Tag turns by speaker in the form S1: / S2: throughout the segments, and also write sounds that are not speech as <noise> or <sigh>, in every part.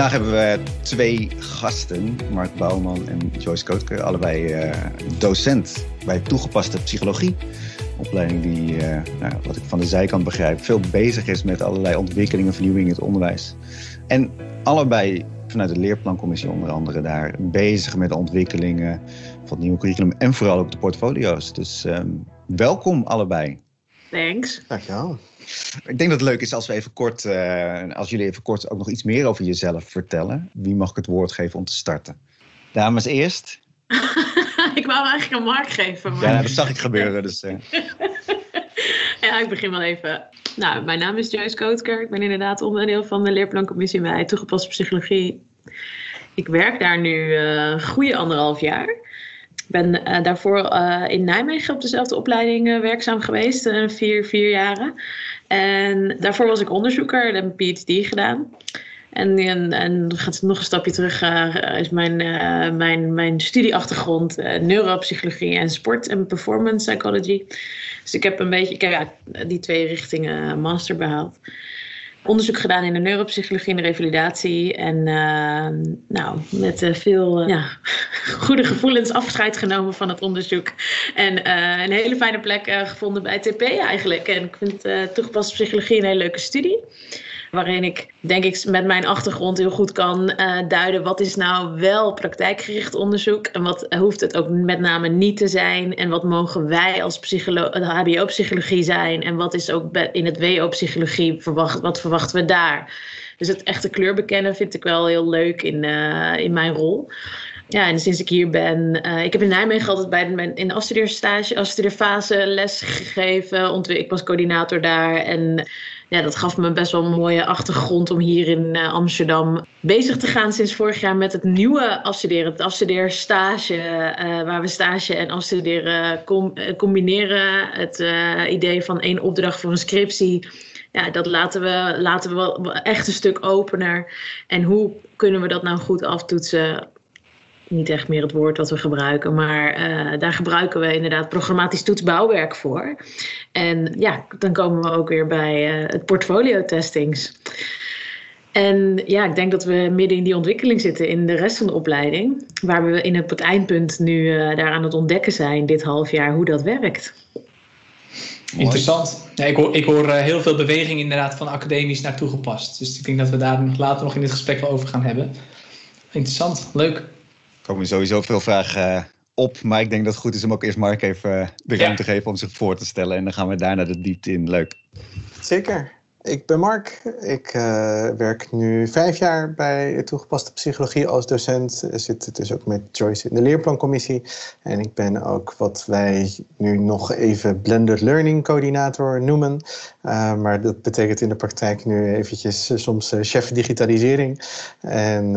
S1: Vandaag hebben we twee gasten, Mark Bouwman en Joyce Kootke, allebei uh, docent bij toegepaste psychologie. Een opleiding die, uh, nou, wat ik van de zijkant begrijp, veel bezig is met allerlei ontwikkelingen, vernieuwingen in het onderwijs. En allebei vanuit de leerplancommissie onder andere daar bezig met de ontwikkelingen van het nieuwe curriculum en vooral ook de portfolio's. Dus um, welkom allebei.
S2: Thanks.
S3: Dankjewel.
S1: Ik denk dat het leuk is als we even kort, uh, als jullie even kort ook nog iets meer over jezelf vertellen. Wie mag ik het woord geven om te starten? Dames eerst. <laughs>
S2: ik wou eigenlijk een Mark geven. Maar...
S1: Ja, dat zag ik gebeuren. Dus, uh... <laughs>
S2: ja, ik begin wel even. Nou, mijn naam is Joyce Kootker. Ik ben inderdaad onderdeel van de leerplancommissie bij toegepaste psychologie. Ik werk daar nu een uh, goede anderhalf jaar. Ik ben uh, daarvoor uh, in Nijmegen op dezelfde opleiding uh, werkzaam geweest, vier, vier jaren. En daarvoor was ik onderzoeker en heb een PhD gedaan. En, en, en gaat nog een stapje terug, is mijn, mijn, mijn studieachtergrond neuropsychologie en sport en performance psychology. Dus ik heb een beetje, ik die twee richtingen master behaald onderzoek gedaan in de neuropsychologie en de revalidatie. En uh, nou, met uh, veel ja, <laughs> goede gevoelens afscheid genomen van het onderzoek. En een hele fijne plek gevonden bij TP eigenlijk. En ik vind toegepaste psychologie een hele leuke studie. Waarin ik, denk ik, met mijn achtergrond heel goed kan uh, duiden wat is nou wel praktijkgericht onderzoek en wat hoeft het ook met name niet te zijn. En wat mogen wij als HBO-psychologie zijn en wat is ook in het WO-psychologie, verwacht, wat verwachten we daar. Dus het echte kleur bekennen vind ik wel heel leuk in, uh, in mijn rol. Ja, en sinds ik hier ben, ik heb in Nijmegen altijd bij de, in de afstudeerstage, afstudeerfase les gegeven. Ik was coördinator daar en ja, dat gaf me best wel een mooie achtergrond om hier in uh, Amsterdam bezig te gaan sinds vorig jaar met het nieuwe afstuderen. Het afstudeerstage, uh, waar we stage en afstuderen com combineren. Het idee van één opdracht voor een scriptie ja, dat laten we, laten we echt een stuk opener. En hoe kunnen we dat nou goed aftoetsen? Niet echt meer het woord wat we gebruiken, maar uh, daar gebruiken we inderdaad programmatisch toetsbouwwerk voor. En ja, dan komen we ook weer bij uh, het portfolio testings. En ja, ik denk dat we midden in die ontwikkeling zitten in de rest van de opleiding. Waar we in het, het eindpunt nu uh, daar aan het ontdekken zijn dit half jaar hoe dat werkt.
S4: Interessant. Ja, ik hoor, ik hoor heel veel beweging inderdaad van academisch naar toegepast. Dus ik denk dat we daar nog later nog in dit gesprek wel over gaan hebben. Interessant, leuk.
S1: Er komen sowieso veel vragen op, maar ik denk dat het goed is om ook eerst Mark even de ruimte te ja. geven om zich voor te stellen. En dan gaan we daarna de diepte in. Leuk.
S3: Zeker. Ik ben Mark. Ik uh, werk nu vijf jaar bij toegepaste psychologie als docent. Ik zit dus ook met Joyce in de leerplancommissie. En ik ben ook wat wij nu nog even blended learning coördinator noemen. Uh, maar dat betekent in de praktijk nu eventjes uh, soms chef digitalisering. En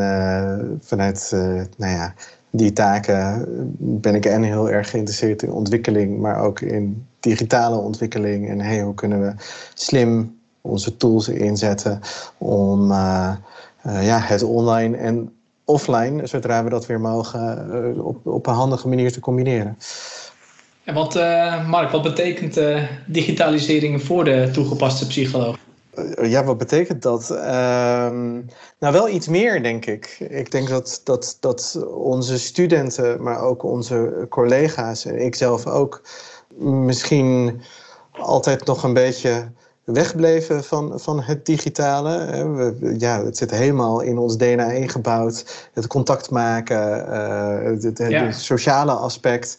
S3: vanuit, nou ja, die taken ben ik en heel erg geïnteresseerd in ontwikkeling, maar ook in digitale ontwikkeling. En hey, hoe kunnen we slim onze tools inzetten om uh, uh, ja, het online en offline, zodra we dat weer mogen, uh, op, op een handige manier te combineren.
S4: En wat, Mark, wat betekent digitalisering voor de toegepaste psycholoog?
S3: Ja, wat betekent dat? Ehm, nou, wel iets meer, denk ik. Ik denk dat, dat, dat onze studenten, maar ook onze collega's en ik zelf ook, misschien altijd nog een beetje wegbleven van, van het digitale. We, ja, het zit helemaal in ons DNA ingebouwd. Het contact maken, uh, het, ja. sociale aspect.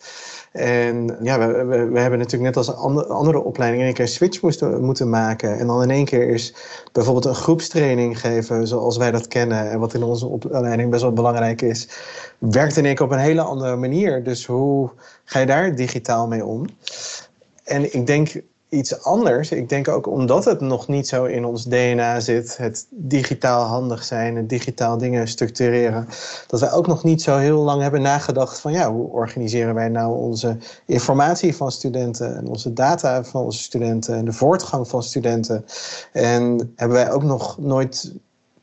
S3: En ja, we, we, we, hebben natuurlijk net als andere, andere opleidingen in één keer een switch moesten, moeten maken. En dan in één keer is bijvoorbeeld een groepstraining geven zoals wij dat kennen. En wat in onze opleiding best wel belangrijk is. Werkt in één keer op een hele andere manier. Dus hoe ga je daar digitaal mee om? En ik denk iets anders. Ik denk ook omdat het nog niet zo in ons DNA zit, het digitaal handig zijn, het digitaal dingen structureren, dat wij ook nog niet zo heel lang hebben nagedacht van ja, hoe organiseren wij nou onze informatie van studenten en onze data van onze studenten en de voortgang van studenten. En hebben wij ook nog nooit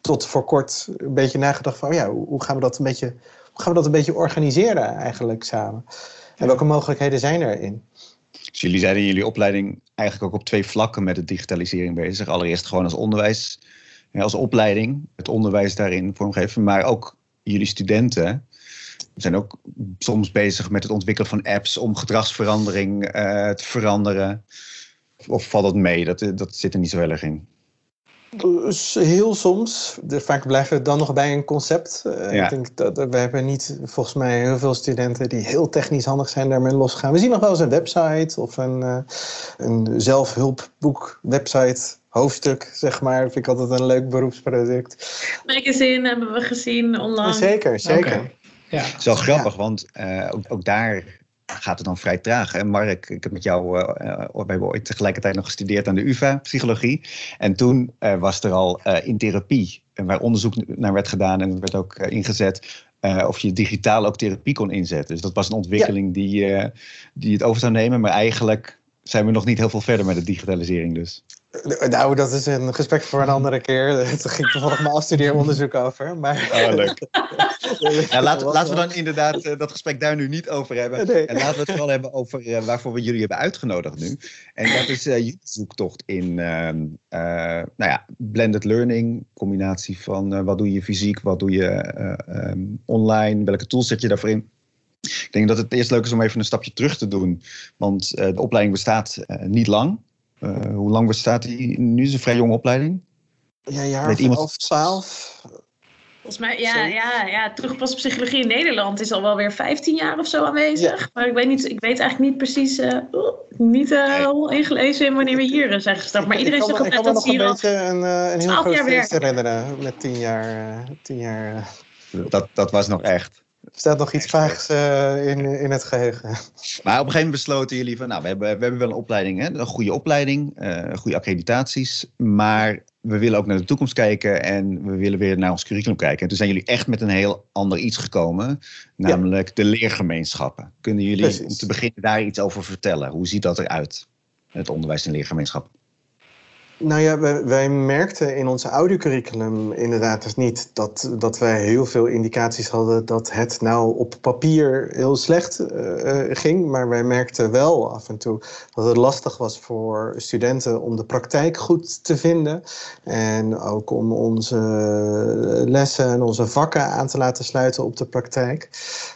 S3: tot voor kort een beetje nagedacht van ja, hoe gaan we dat een beetje, hoe gaan we dat een beetje organiseren eigenlijk samen? En welke mogelijkheden zijn erin?
S1: Dus jullie zijn in jullie opleiding eigenlijk ook op twee vlakken met de digitalisering bezig. Allereerst gewoon als onderwijs als opleiding het onderwijs daarin vormgeven. Maar ook jullie studenten zijn ook soms bezig met het ontwikkelen van apps om gedragsverandering uh, te veranderen. Of valt dat mee? Dat, dat zit er niet zo heel erg in.
S3: Dus heel soms. Vaak blijven we dan nog bij een concept. Uh, ja. Ik denk dat we hebben niet volgens mij heel veel studenten die heel technisch handig zijn daarmee losgaan. We zien nog wel eens een website of een, uh, een zelfhulpboek website hoofdstuk, zeg maar. Dat vind ik altijd een leuk beroepsproduct.
S2: Magazine hebben we gezien online.
S3: Zeker, zeker. Okay.
S1: Ja. Het is wel grappig, want uh, ook, ook, daar gaat het dan vrij traag. En Mark, ik heb met jou, uh, we hebben ooit tegelijkertijd nog gestudeerd aan de UvA, psychologie. En toen uh, was er al in therapie, waar onderzoek naar werd gedaan en werd ook ingezet, of je digitaal ook therapie kon inzetten. Dus dat was een ontwikkeling ja. die, die het over zou nemen. Maar eigenlijk zijn we nog niet heel veel verder met de digitalisering dus.
S3: Nou, dat is een gesprek voor een andere keer. <laughs> Er ging toevallig mijn afstudeeronderzoek over. Maar...
S1: Oh, leuk. <laughs> ja, laten, laten we dan inderdaad uh, dat gesprek daar nu niet over hebben. Nee. En laten we het vooral hebben over uh, waarvoor we jullie hebben uitgenodigd nu. En dat is uh, jullie zoektocht in ehm, nou ja, blended learning. Combinatie van wat doe je fysiek, wat doe je um, online, welke tools zet je daarvoor in. Ik denk dat het eerst leuk is om even een stapje terug te doen. Want de opleiding bestaat niet lang. Uh, hoe lang bestaat die? Nu is een vrij jonge opleiding.
S3: Ja, jaar Weet iemand... of twaalf.
S2: Volgens mij, ja, ja, ja, terugpas psychologie in Nederland is al wel weer 15 jaar of zo aanwezig. Ja. Maar ik weet, niet, ik weet eigenlijk niet precies, uh, niet uh, heel ingelezen in wanneer we hier zijn gestart. Maar iedereen zegt
S3: altijd dat ze hier al een, een heel groot feest herinneren met 10 jaar. 10 jaar
S1: dat, dat was nog echt.
S3: Staat nog iets vaags uh, in, in het geheugen. Maar
S1: op een gegeven moment besloten jullie van, nou, we hebben, we hebben wel een opleiding, hè? een goede opleiding, uh, goede accreditaties, maar we willen ook naar de toekomst kijken en we willen weer naar ons curriculum kijken. En toen zijn jullie echt met een heel ander iets gekomen, namelijk ja. de leergemeenschappen. Kunnen jullie Precies. om te beginnen daar iets over vertellen? Hoe ziet dat eruit, het onderwijs en leergemeenschappen?
S3: Nou ja, wij, merkten in ons audiocurriculum inderdaad dus niet dat, dat wij heel veel indicaties hadden dat het nou op papier heel slecht uh, ging. Maar wij merkten wel af en toe dat het lastig was voor studenten om de praktijk goed te vinden. En ook om onze lessen en onze vakken aan te laten sluiten op de praktijk.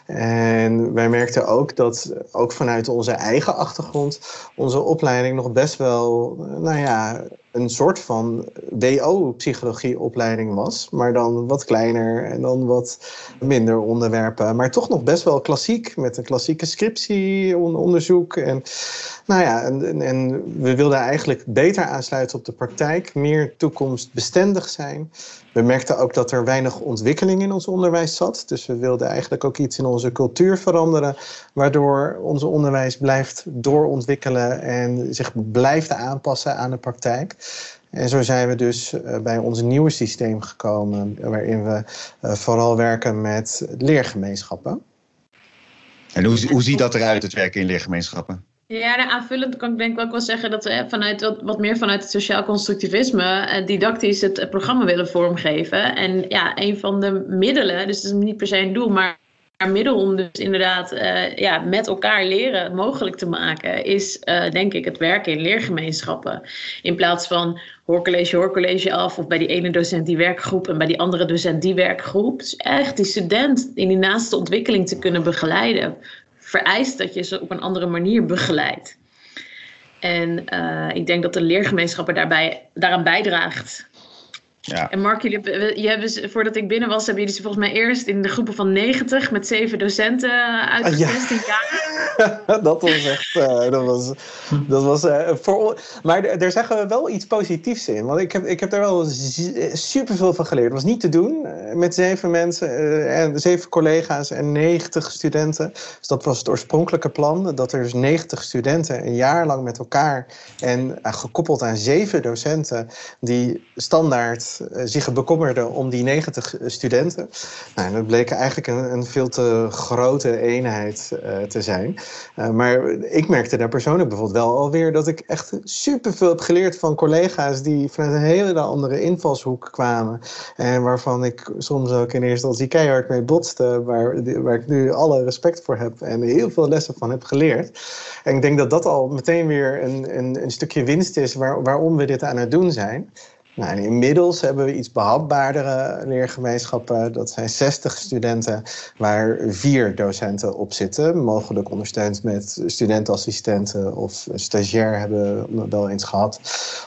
S3: En wij merkten ook dat, ook vanuit onze eigen achtergrond, onze opleiding nog best wel, nou ja, een soort van WO-psychologieopleiding was, maar dan wat kleiner en dan wat minder onderwerpen. Maar toch nog best wel klassiek, met een klassieke scriptieonderzoek. En, nou ja, en, en we wilden eigenlijk beter aansluiten op de praktijk, meer toekomstbestendig zijn. We merkten ook dat er weinig ontwikkeling in ons onderwijs zat. Dus we wilden eigenlijk ook iets in onze cultuur veranderen, waardoor ons onderwijs blijft doorontwikkelen en zich blijft aanpassen aan de praktijk. En zo zijn we dus uh, bij ons nieuwe systeem gekomen, waarin we uh, vooral werken met leergemeenschappen.
S1: En hoe, hoe ziet dat eruit, het werken in leergemeenschappen?
S2: Ja, nou, aanvullend kan ik denk ik ook wel zeggen dat we vanuit wat, wat meer vanuit het sociaal constructivisme eh, didactisch het, het, programma willen vormgeven. En ja, een van de middelen, dus het is niet per se een doel, maar een middel om dus inderdaad ja, met elkaar leren mogelijk te maken, is denk ik het werken in leergemeenschappen. In plaats van hoorcollege, hoorcollege af, of bij die ene docent die werkgroep en bij die andere docent die werkgroep. Dus echt die student in die naaste ontwikkeling te kunnen begeleiden vereist dat je ze op een andere manier begeleidt. En uh, ik denk dat de leergemeenschap er daarbij, daaraan bijdraagt. Ja. En Mark, jullie hebben, je hebben, voordat ik binnen was, hebben jullie ze volgens mij eerst in de groepen van 90 met zeven docenten uitgekost in
S3: jaar. <laughs> dat was echt, uh, dat was, dat was uh, voor, maar daar zeggen we wel iets positiefs in. Want ik heb, ik heb daar wel superveel van geleerd. Het was niet te doen met zeven mensen, en zeven collega's en 90 studenten. Dus dat was het oorspronkelijke plan. Dat er dus 90 studenten een jaar lang met elkaar en gekoppeld aan zeven docenten die standaard uh, zich bekommerde om die 90 studenten. Nou, dat bleek eigenlijk een, een veel te grote eenheid uh, te zijn. Maar ik merkte daar persoonlijk bijvoorbeeld wel alweer dat ik echt superveel heb geleerd van collega's die vanuit een hele andere invalshoek kwamen. En waarvan ik soms ook in eerste instantie keihard mee botste, waar, waar ik nu alle respect voor heb en heel veel lessen van heb geleerd. En ik denk dat dat al meteen weer een, een, een stukje winst is waar, waarom we dit aan het doen zijn. Nou, inmiddels hebben we iets behapbaardere leergemeenschappen. Dat zijn 60 studenten waar vier docenten op zitten. Mogelijk ondersteund met studentenassistenten of stagiair hebben we wel eens gehad.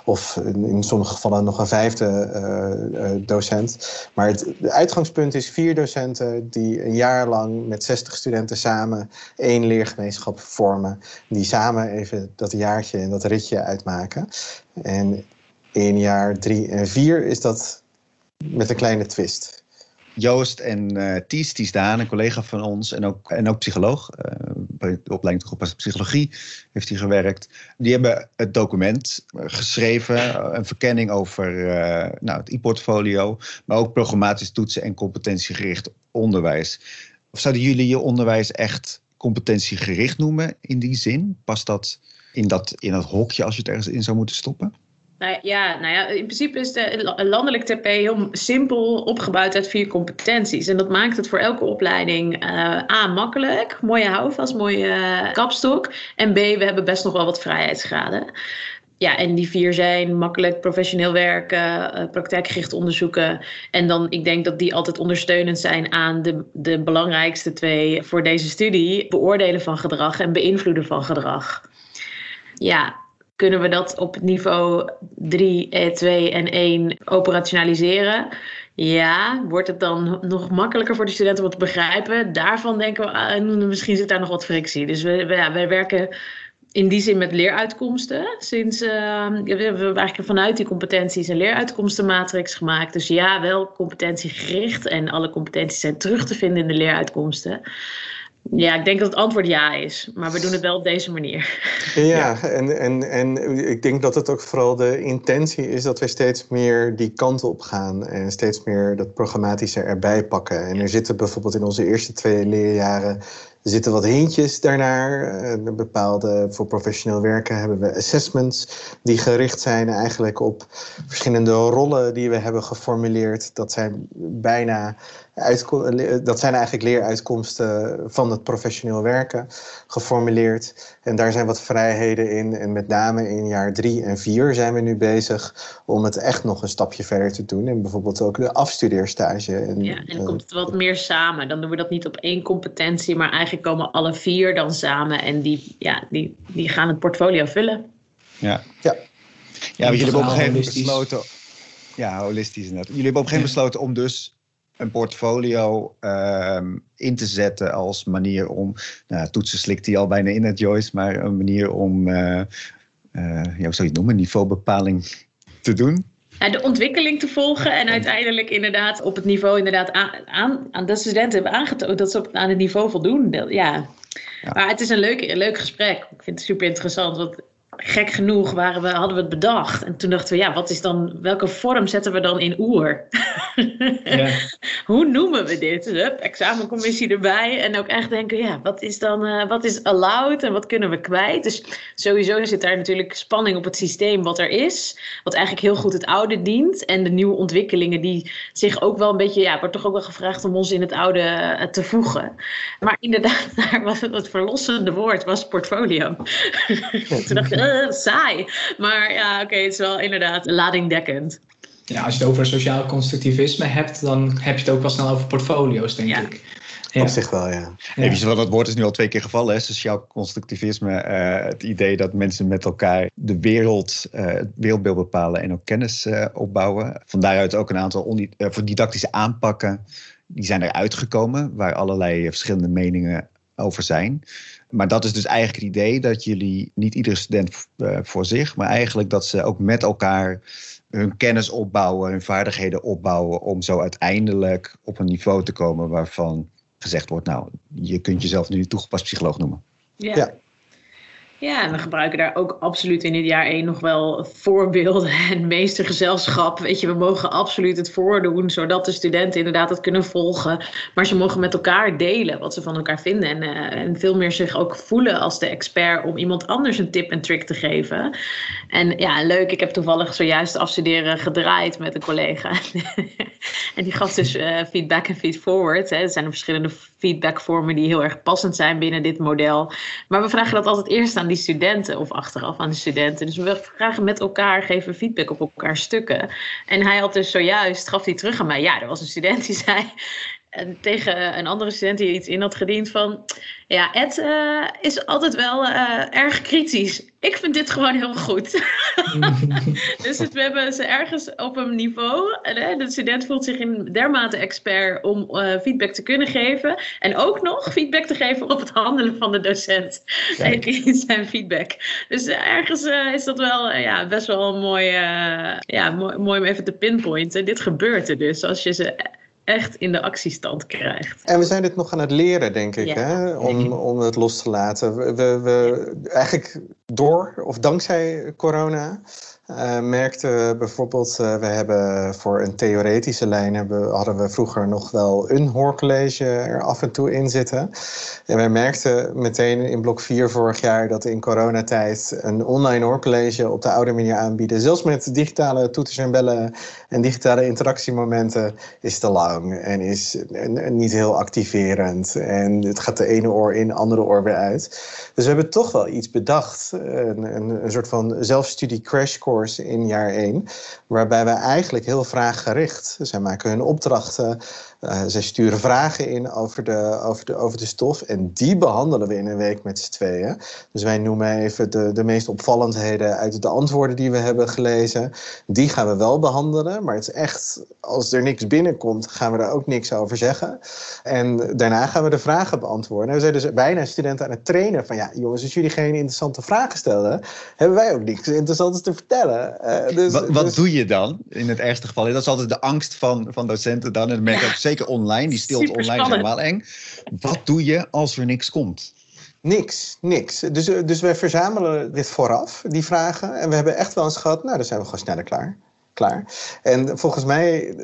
S3: Of in sommige gevallen nog een vijfde uh, docent. Maar het uitgangspunt is vier docenten die een jaar lang met 60 studenten samen één leergemeenschap vormen. Die samen even dat jaartje en dat ritje uitmaken. En in jaar drie en vier is dat met een kleine twist.
S1: Joost en uh, Ties, Ties Daan, een collega van ons en ook, en ook psycholoog, uh, bij de opleiding toegepaste psychologie heeft hij gewerkt. Die hebben het document eh, geschreven, een verkenning over nou, het e-portfolio, maar ook programmatisch toetsen en competentiegericht onderwijs. Of zouden jullie je onderwijs echt competentiegericht noemen in die zin? Past dat in dat, in dat hokje als je het ergens in zou moeten stoppen?
S2: Nou ja, nou ja, in principe is de landelijk TP heel simpel opgebouwd uit vier competenties. En dat maakt het voor elke opleiding uh, A, makkelijk, mooie houvast, mooie uh, kapstok. En B, we hebben best nog wel wat vrijheidsgraden. Ja, en die vier zijn makkelijk professioneel werken, uh, praktijkgericht onderzoeken. En dan, ik denk dat die altijd ondersteunend zijn aan de, de belangrijkste twee voor deze studie: beoordelen van gedrag en beïnvloeden van gedrag. Ja, kunnen we dat op niveau 3, 2 en 1 operationaliseren? Ja, wordt het dan nog makkelijker voor de studenten om te begrijpen? Daarvan denken we, uh, misschien zit daar nog wat frictie. Dus we, ja, wij werken in die zin met leeruitkomsten. Sinds, uh, we hebben eigenlijk vanuit die competenties een leeruitkomstenmatrix gemaakt. Dus ja, wel competentiegericht en alle competenties zijn terug te vinden in de leeruitkomsten. Ja, ik denk dat het antwoord ja is. Maar we doen het wel op deze manier.
S3: Ja, En, en, en ik denk dat het ook vooral de intentie is dat we steeds meer die kant op gaan. En steeds meer dat programmatische erbij pakken. En er zitten bijvoorbeeld in onze eerste twee leerjaren er zitten wat hintjes daarnaar. Uh, bepaalde, voor professioneel werken hebben we assessments die gericht zijn eigenlijk op verschillende rollen die we hebben geformuleerd. Dat zijn bijna dat zijn eigenlijk leeruitkomsten van het professioneel werken geformuleerd. En daar zijn wat vrijheden in. En met name in jaar drie en vier zijn we nu bezig om het echt nog een stapje verder te doen. En bijvoorbeeld ook de afstudeerstage.
S2: En, ja, en dan uh, komt het wat meer samen. Dan doen we dat niet op één competentie, maar eigenlijk komen alle vier dan samen. En die, ja, die, die gaan het portfolio vullen.
S1: Ja, ja. Ja, jullie hebben op een gegeven moment besloten. Ja, holistisch inderdaad. Jullie hebben op een gegeven moment besloten om dus een portfolio uh, in te zetten als manier om, nou, toetsen slikt hij al bijna in het Joyce, maar een manier om, uh, uh, ja, hoe zou je het noemen, niveaubepaling te doen?
S2: Ja, de ontwikkeling te volgen en uiteindelijk inderdaad op het niveau inderdaad aan, aan, de studenten hebben aangetoond dat ze op, aan het niveau voldoen. Ja. ja. Maar het is een leuk, een leuk gesprek. Ik vind het super interessant, want gek genoeg waren we, hadden we het bedacht. En toen dachten we, ja, wat is dan, welke vorm zetten we dan in oer? <laughs> Ja. <laughs> Hoe noemen we dit? Hup, examencommissie erbij. En ook echt denken, ja, wat is dan, uh, wat is allowed en wat kunnen we kwijt? Dus sowieso zit daar natuurlijk spanning op het systeem wat er is. Wat eigenlijk heel goed het oude dient. En de nieuwe ontwikkelingen die zich ook wel een beetje, ja, wordt toch ook wel gevraagd om ons in het oude uh, te voegen. Maar inderdaad, <laughs> daar was het, het verlossende woord, was portfolio. toen dacht ik, uh, <laughs> saai. Maar ja, oké, het is wel inderdaad ladingdekkend.
S4: Ja, als je het over sociaal constructivisme hebt, dan heb je het ook wel snel over portfolio's, denk
S3: ja.
S4: ik.
S3: Ja. Op zich wel, ja.
S1: ja. Even, want dat woord is nu al twee keer gevallen. Hè? Sociaal constructivisme. Uh, het idee dat mensen met elkaar de wereld, uh, het wereldbeeld bepalen en ook kennis uh, opbouwen. Van daaruit ook een aantal voor didactische aanpakken. Die zijn eruit gekomen, waar allerlei verschillende meningen over zijn. Maar dat is dus eigenlijk het idee dat jullie, niet iedere student voor zich, maar eigenlijk dat ze ook met elkaar hun kennis opbouwen, hun vaardigheden opbouwen, om zo uiteindelijk op een niveau te komen waarvan gezegd wordt, nou, je kunt jezelf nu toegepast psycholoog noemen.
S2: ja. ja. Ja, en we gebruiken daar ook absoluut in dit jaar één nog wel voorbeelden <laughs> en meestergezelschap. Weet je, we mogen absoluut het voordoen, zodat de studenten inderdaad het kunnen volgen. Maar ze mogen met elkaar delen wat ze van elkaar vinden. En, uh, en veel meer zich ook voelen als de expert om iemand anders een tip en trick te geven. En ja, leuk, ik heb toevallig zojuist afstuderen gedraaid met een collega. <laughs> En die gaf dus uh, feedback en feedforward. Er zijn er verschillende feedbackvormen die heel erg passend zijn binnen dit model. Maar we vragen dat altijd eerst aan die studenten of achteraf aan de studenten. Dus we vragen met elkaar, geven feedback op elkaar stukken. En hij had dus zojuist, gaf hij terug aan mij. Ja, er was een student die zei, en tegen een andere student die iets in had gediend van... Ja, Ed uh, is altijd wel uh, erg kritisch. Ik vind dit gewoon heel goed. <laughs> dus we hebben ze ergens op een niveau... Uh, de student voelt zich in dermate expert om feedback te kunnen geven. En ook nog feedback te geven op het handelen van de docent. En in zijn feedback. Dus ergens is dat wel ja, best wel mooi, ja, mooi, mooi om even te pinpointen. Dit gebeurt er dus als je ze echt in de actiestand krijgt.
S3: En we zijn dit nog aan het leren, denk ik, hè? Om, om het los te laten. We, we, we, eigenlijk door of dankzij corona uh, merkte bijvoorbeeld, uh, we hebben voor een theoretische lijn hebben, hadden we vroeger nog wel een hoorcollege er af en toe in zitten. En wij merkten meteen in blok 4 vorig jaar dat in coronatijd een online hoorcollege op de oude manier aanbieden, zelfs met digitale toeters en bellen en digitale interactiemomenten, is te lang en is niet heel activerend. En het gaat de ene oor in, de andere oor weer uit. Dus we hebben toch wel iets bedacht, een, een, soort van zelfstudie crash course in jaar 1. Waarbij we eigenlijk heel vraaggericht, zij maken hun opdrachten, uh, zij sturen vragen in over de, over, de, over de stof. En die behandelen we in een week met z'n tweeën. Dus wij noemen even de, de meest opvallendheden uit de antwoorden die we hebben gelezen. Die gaan we wel behandelen. Maar het is echt, als er niks binnenkomt, gaan we daar ook niks over zeggen. En daarna gaan we de vragen beantwoorden. En we zijn dus bijna studenten aan het trainen van ja, jongens, als jullie geen interessante vragen stellen, hebben wij ook niks interessants te vertellen.
S1: Uh, dus, wat, wat dus... doe je dan in het ergste geval? Dat is altijd de angst van, van docenten dan. En merk zeker online. Die stilte online is helemaal eng. Wat doe je als er niks komt?
S3: Niks, niks. Dus, dus wij verzamelen dit vooraf, die vragen. En we hebben echt wel eens gehad, nou, dan zijn we gewoon sneller klaar klaar. En volgens mij,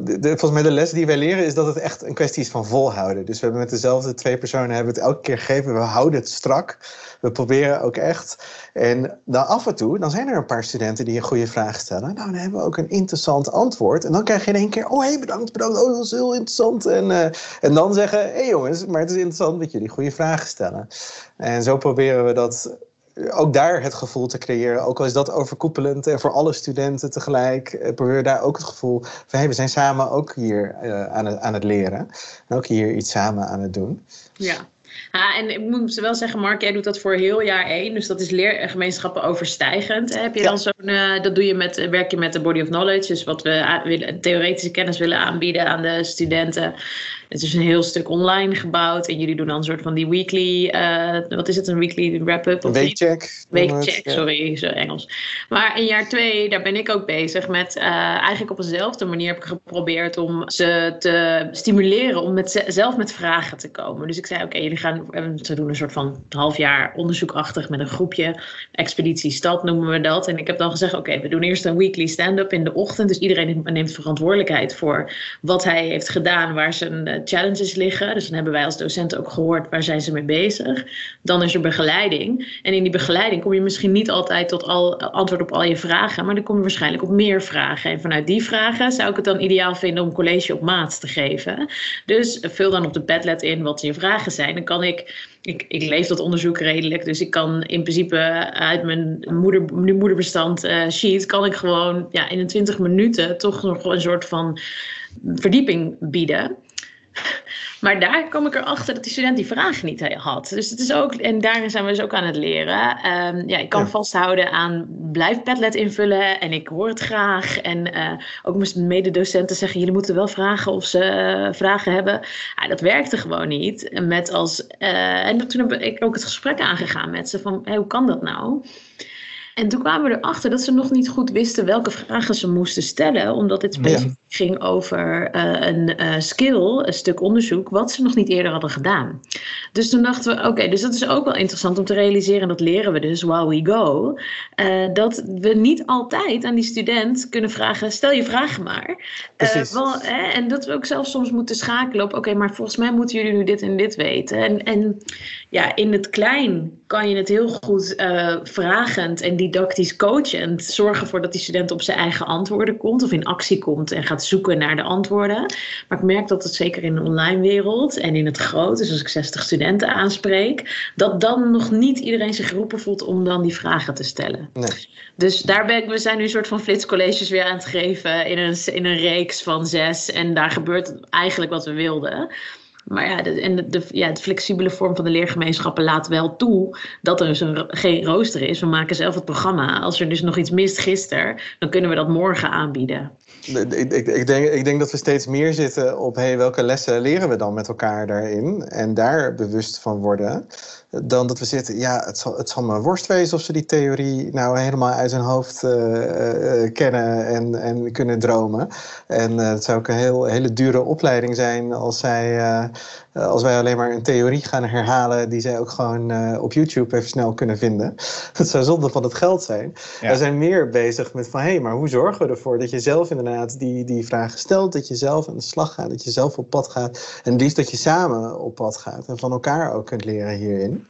S3: de, volgens mij de les die wij leren is dat het echt een kwestie is van volhouden. Dus we hebben met dezelfde twee personen hebben het elke keer gegeven. We houden het strak. We proberen ook echt. En dan af en toe, dan zijn er een paar studenten die een goede vraag stellen. Nou, dan hebben we ook een interessant antwoord. En dan krijg je in één keer, oh hé, bedankt, bedankt. Oh, dat was heel interessant. En, uh, en dan zeggen, hé hey, jongens, maar het is interessant dat jullie goede vragen stellen. En zo proberen we dat ook daar het gevoel te creëren. Ook al is dat overkoepelend en voor alle studenten tegelijk. Uh, probeer daar ook het gevoel van hey, we zijn samen ook hier uh, aan, het, aan het leren. En ook hier iets samen aan het doen.
S2: Ja. Ja, en ik moet wel zeggen, Mark, jij doet dat voor heel jaar één. Dus dat is leergemeenschappen overstijgend. Heb je dan zo'n, uh, dat doe je met, werk je met de body of knowledge. Dus wat we willen, theoretische kennis willen aanbieden aan de studenten. Het is een heel stuk online gebouwd. En jullie doen dan een soort van die weekly, uh, wat is het, een weekly wrap-up?
S3: Weekcheck.
S2: Weekcheck, sorry, zo Engels. Maar in jaar twee, daar ben ik ook bezig met, uh, eigenlijk op dezelfde manier heb ik geprobeerd om ze te stimuleren om met zelf met vragen te komen. Dus ik zei, oké, jullie gaan, ze doen een soort van half jaar onderzoekachtig met een groepje. Expeditie Stad noemen we dat. En ik heb dan gezegd, oké, we doen eerst een weekly stand-up in de ochtend. Dus iedereen neemt verantwoordelijkheid voor wat hij heeft gedaan, waar zijn challenges liggen. Dus dan hebben wij als docenten ook gehoord waar zijn ze mee bezig. Dan is er begeleiding. En in die begeleiding kom je misschien niet altijd tot al, antwoord op al je vragen, maar dan kom je waarschijnlijk op meer vragen. En vanuit die vragen zou ik het dan ideaal vinden om college op maat te geven. Dus vul dan op de Padlet in wat je vragen zijn. Dan kan ik ik, ik leef dat onderzoek redelijk. Dus ik kan in principe uit mijn moeder, moederbestand uh, sheet... kan ik gewoon ja, in 20 minuten toch nog een soort van verdieping bieden. <laughs> Maar daar kom ik erachter dat die student die vraag niet had. Dus het is ook, en daarin zijn we dus ook aan het leren. Um, ja, ik kan vasthouden aan blijf Padlet invullen en ik hoor het graag. En uh, ook mijn mededocenten zeggen, jullie moeten wel vragen of ze uh, vragen hebben. Ja, dat werkte gewoon niet. Met als, uh, en toen heb ik ook het gesprek aangegaan met ze van, hey, hoe kan dat nou? En toen kwamen we erachter dat ze nog niet goed wisten welke vragen ze moesten stellen, omdat dit specifiek ging over uh, een uh, skill, een stuk onderzoek, wat ze nog niet eerder hadden gedaan. Dus toen dachten we, oké, dus dat is ook wel interessant om te realiseren, en dat leren we dus while we go, uh, dat we niet altijd aan die student kunnen vragen, stel je vragen maar. Wel, hè, en dat we ook zelf soms moeten schakelen op, oké, maar volgens mij moeten jullie nu dit en dit weten. En, en ja, in het klein kan je het heel goed vragend en die didactisch coachend zorgen ervoor dat die student op zijn eigen antwoorden komt of in actie komt en gaat zoeken naar de antwoorden. Maar ik merk dat het zeker in de online wereld en in het groot, dus als ik 60 studenten aanspreek, dat dan nog niet iedereen zich geroepen voelt om dan die vragen te stellen. Nee. Dus daar ben ik, we zijn nu een soort van flitscolleges weer aan het geven in een, in een reeks van zes. En daar gebeurt eigenlijk wat we wilden. Maar ja, de, en de, ja, flexibele vorm van de leergemeenschappen laat wel toe dat er dus een, geen rooster is. We maken zelf het programma. Als er dus nog iets mist gisteren, dan kunnen we dat morgen aanbieden.
S3: Ik, ik, ik, denk, ik denk dat we steeds meer zitten op hey, welke lessen leren we dan met elkaar daarin. En daar bewust van worden dan dat we zitten, ja, het zal, het zal me worst wezen of ze die theorie nou helemaal uit hun hoofd uh, uh, kennen en, en kunnen dromen. En uh, het zou ook een heel, hele dure opleiding zijn als, zij, als wij alleen maar een theorie gaan herhalen die zij ook gewoon op YouTube even snel kunnen vinden. <laughs> Het zou zonde van het geld zijn. We zijn meer bezig met van, hé, hey, maar hoe zorgen we ervoor dat je zelf inderdaad die, die vragen stelt, dat je zelf aan de slag gaat, dat je zelf op pad gaat en liefst dat je samen op pad gaat en van elkaar ook kunt leren hierin.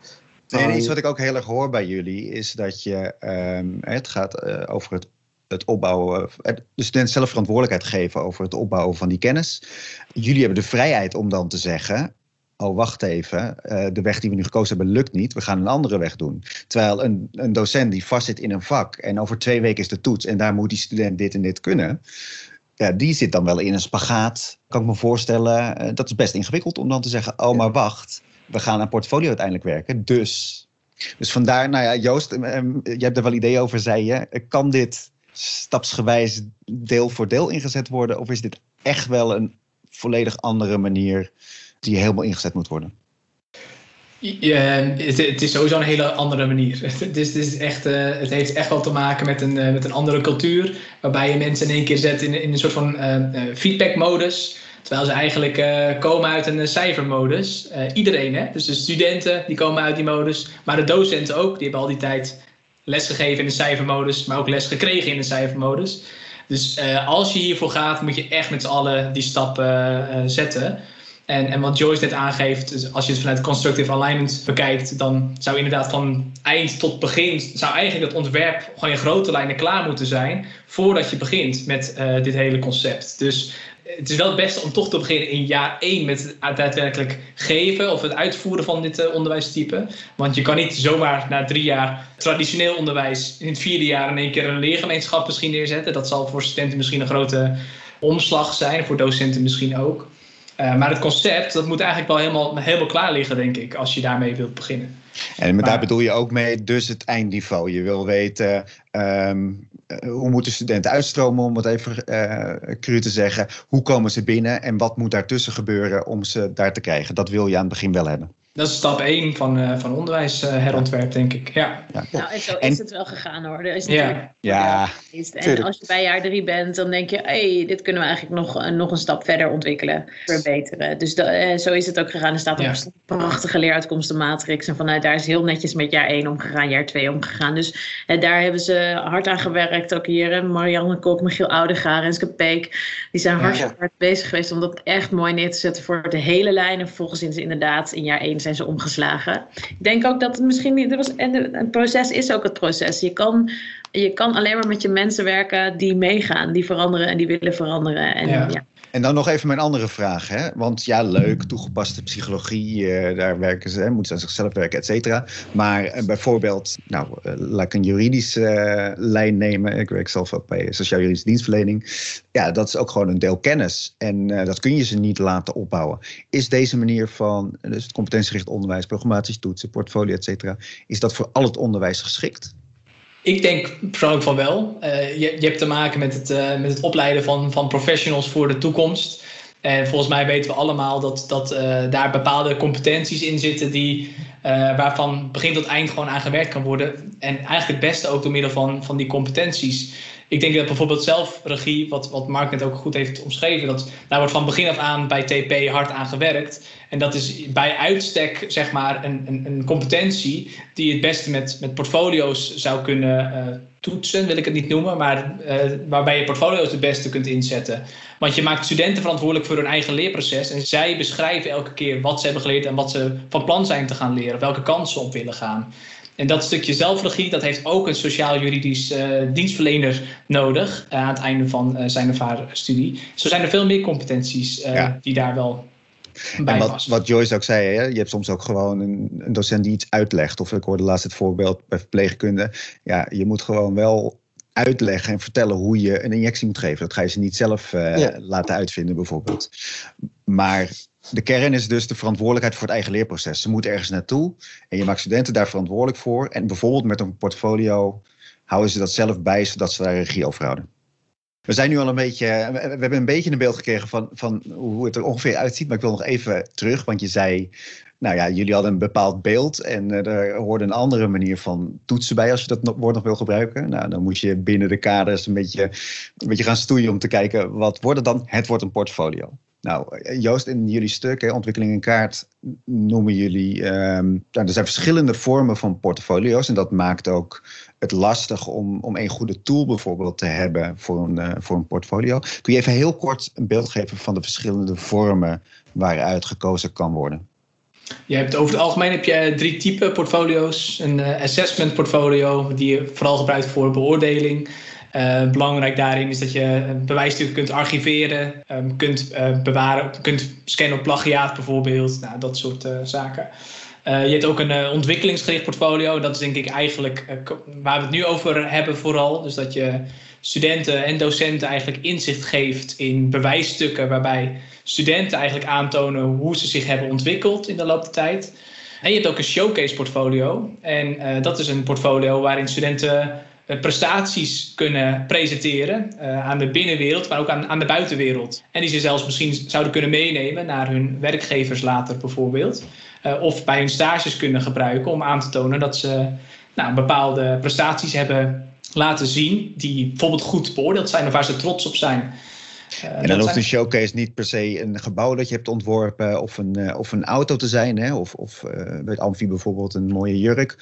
S1: En iets wat ik ook heel erg hoor bij jullie is dat je, ehm, het gaat uh, over het, het opbouwen, de student zelf verantwoordelijkheid geven over het opbouwen van die kennis. Jullie hebben de vrijheid om dan te zeggen, oh wacht even, uh, de weg die we nu gekozen hebben lukt niet, we gaan een andere weg doen. Terwijl een, een docent die vastzit in een vak en over twee weken is de toets en daar moet die student dit en dit kunnen. Ja, die zit dan wel in een spagaat, kan ik me voorstellen. Uh, dat is best ingewikkeld om dan te zeggen, oh maar wacht, we gaan aan portfolio uiteindelijk werken. Dus, dus vandaar, nou ja, Joost, eh, eh, je hebt er wel idee over, zei je. Kan dit stapsgewijs deel voor deel ingezet worden? Of is dit echt wel een volledig andere manier die helemaal ingezet moet worden?
S4: Ja, het, is sowieso een hele andere manier. <laughs> Het, is, het, is echt, uh, het heeft echt wel te maken met een, uh, met een andere cultuur. Waarbij je mensen in één keer zet in, in een soort van uh, feedback-modus. Terwijl ze eigenlijk komen uit een cijfermodus. Iedereen, hè? Dus de studenten die komen uit die modus. Maar de docenten ook. Die hebben al die tijd lesgegeven in de cijfermodus. Maar ook les gekregen in de cijfermodus. Dus als je hiervoor gaat, moet je echt met z'n allen die stappen zetten. En, en wat Joyce net aangeeft, dus als je het vanuit constructive alignment bekijkt, dan zou inderdaad van eind tot begin, zou eigenlijk het ontwerp gewoon in grote lijnen klaar moeten zijn voordat je begint met uh, dit hele concept. Dus het is wel het beste om toch te beginnen in jaar 1 met het daadwerkelijk geven of het uitvoeren van dit uh, onderwijstype. Want je kan niet zomaar na drie jaar traditioneel onderwijs in het vierde jaar in één keer een leergemeenschap misschien neerzetten. Dat zal voor studenten misschien een grote omslag zijn, voor docenten misschien ook. Uh, maar het concept, dat moet eigenlijk wel helemaal, helemaal klaar liggen, denk ik, als je daarmee wilt beginnen.
S1: En maar, daar bedoel je ook mee dus het eindniveau. Je wil weten um, hoe moeten studenten uitstromen, om het even uh, cru te zeggen. Hoe komen ze binnen en wat moet daartussen gebeuren om ze daar te krijgen? Dat wil je aan het begin wel hebben.
S4: Dat is stap 1 van, uh, van onderwijsherontwerp, denk ik. Ja.
S2: ja. Nou, en zo is het wel gegaan hoor. Er is natuurlijk ja. ja. En als je bij jaar 3 bent, dan denk je, hé, hey, dit kunnen we eigenlijk nog, nog een stap verder ontwikkelen, verbeteren. Dus uh, zo is het ook gegaan. Er staat ja. een prachtige leeruitkomstenmatrix. En vanuit daar is heel netjes met jaar 1 omgegaan, jaar 2 omgegaan. Dus uh, daar hebben ze hard aan gewerkt. Ook hier Marianne Kok, Michiel Oudegaar, Renske Peek. Die zijn hartstikke hard bezig geweest om dat echt mooi neer te zetten voor de hele lijn. En vervolgens is inderdaad in jaar 1 zijn ze omgeslagen. Ik denk ook dat het misschien niet. Was, en het proces is ook het proces. Je kan, je kan alleen maar met je mensen werken die meegaan, die veranderen en die willen veranderen. En, ja.
S1: En dan nog even mijn andere vraag. Hè? Want ja, leuk, toegepaste psychologie, uh, daar werken ze, moeten ze aan zichzelf werken, et cetera. Maar uh, bijvoorbeeld, nou, uh, laat ik een juridische lijn nemen. Ik werk zelf ook bij sociaal-juridische dienstverlening. Ja, dat is ook gewoon een deel kennis. En dat kun je ze niet laten opbouwen. Is deze manier van, dus het competentiegericht onderwijs, programmatische toetsen, portfolio, et cetera, is dat voor al het onderwijs geschikt?
S4: Ik denk persoonlijk van wel. Uh, je, je, hebt te maken met het, uh, met het opleiden van, van professionals voor de toekomst. En volgens mij weten we allemaal dat, dat uh, daar bepaalde competenties in zitten die, waarvan begin tot eind gewoon aan gewerkt kan worden. En eigenlijk het beste ook door middel van, van die competenties. Ik denk dat bijvoorbeeld zelfregie, wat, wat Mark net ook goed heeft omschreven, dat daar wordt van begin af aan bij TP hard aan gewerkt. En dat is bij uitstek zeg maar een, een, een competentie die het beste met, met portfolio's zou kunnen uh, toetsen, wil ik het niet noemen, maar uh, waarbij je portfolio's het beste kunt inzetten. Want je maakt studenten verantwoordelijk voor hun eigen leerproces en zij beschrijven elke keer wat ze hebben geleerd en wat ze van plan zijn te gaan leren, welke kansen op willen gaan. En dat stukje zelfregie, dat heeft ook een sociaal-juridisch dienstverlener nodig aan het einde van zijn of haar studie. Zo zijn er veel meer competenties die daar wel
S1: en wat, wat, Joyce ook zei, hè, je hebt soms ook gewoon een, een, docent die iets uitlegt. Of ik hoorde laatst het voorbeeld bij verpleegkunde. Ja, je moet gewoon wel uitleggen en vertellen hoe je een injectie moet geven. Dat ga je ze niet zelf uh, laten uitvinden, bijvoorbeeld. Maar de kern is dus de verantwoordelijkheid voor het eigen leerproces. Ze moeten ergens naartoe en je maakt studenten daar verantwoordelijk voor. En bijvoorbeeld met een portfolio houden ze dat zelf bij, zodat ze daar regie over houden. We zijn nu al een beetje, we hebben een beetje een beeld gekregen van, van hoe het er ongeveer uitziet. Maar ik wil nog even terug, want je zei, nou ja, jullie hadden een bepaald beeld en uh, er hoorde een andere manier van toetsen bij als je dat woord nog wil gebruiken. Nou, dan moet je binnen de kaders een beetje, een beetje gaan stoeien om te kijken, wat wordt het dan? Het wordt een portfolio. Nou, Joost, in jullie stuk, hè, ontwikkeling in kaart, noemen jullie. Um, nou, er zijn verschillende vormen van portfolio's. En dat maakt ook het lastig om, om een goede tool bijvoorbeeld te hebben voor een, uh, voor een portfolio. Kun je even heel kort een beeld geven van de verschillende vormen waaruit gekozen kan worden?
S4: Je hebt over het algemeen heb je drie typen portfolio's. Een uh, assessment portfolio, die je vooral gebruikt voor beoordeling. Uh, belangrijk daarin is dat je bewijsstukken kunt archiveren, um, kunt uh, bewaren, kunt scannen op plagiaat bijvoorbeeld, nou, dat soort zaken. je hebt ook een ontwikkelingsgericht portfolio. Dat is denk ik eigenlijk waar we het nu over hebben vooral. Dus dat je studenten en docenten eigenlijk inzicht geeft in bewijsstukken waarbij studenten eigenlijk aantonen hoe ze zich hebben ontwikkeld in de loop der tijd. En je hebt ook een showcase portfolio. En dat is een portfolio waarin studenten eh, prestaties kunnen presenteren uh, aan de binnenwereld, maar ook aan, aan de buitenwereld. En die ze zelfs misschien zouden kunnen meenemen naar hun werkgevers later bijvoorbeeld. Uh, of bij hun stages kunnen gebruiken om aan te tonen dat ze nou, bepaalde prestaties hebben laten zien die bijvoorbeeld goed beoordeeld zijn of waar ze trots op zijn.
S1: Uh, en dan hoeft een showcase niet per se een gebouw dat je hebt ontworpen of een, of een auto te zijn. Hè? Of, of bij Amfi bijvoorbeeld een mooie jurk.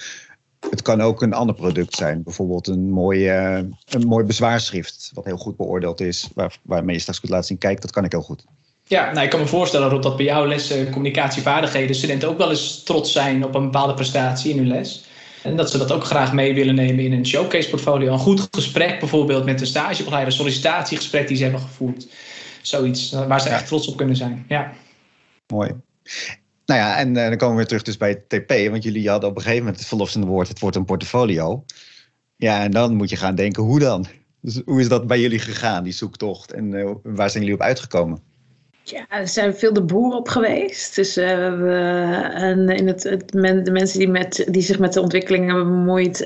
S1: Het kan ook een ander product zijn. Bijvoorbeeld een mooi, een mooi bezwaarschrift. Wat heel goed beoordeeld is. Waar, waarmee je straks kunt laten zien. Kijk, dat kan ik heel goed.
S4: Ja, nou, ik kan me voorstellen dat bij jouw les communicatievaardigheden studenten ook wel eens trots zijn op een bepaalde prestatie in hun les. En dat ze dat ook graag mee willen nemen in een showcase portfolio. Een goed gesprek bijvoorbeeld met de stagebegeleider, een sollicitatiegesprek die ze hebben gevoerd. Zoiets waar ze echt trots op kunnen zijn. Ja.
S1: Mooi. Nou ja, en uh, dan komen we weer terug dus bij TP. Want jullie hadden op een gegeven moment het verlossende woord, het wordt een portfolio. Ja, en dan moet je gaan denken, hoe dan? Dus hoe is dat bij jullie gegaan, die zoektocht? En uh, waar zijn jullie op uitgekomen?
S2: Ja, er zijn veel de boeren op geweest. Dus uh, we en in het, het de mensen die, met, die zich met de ontwikkeling hebben bemoeid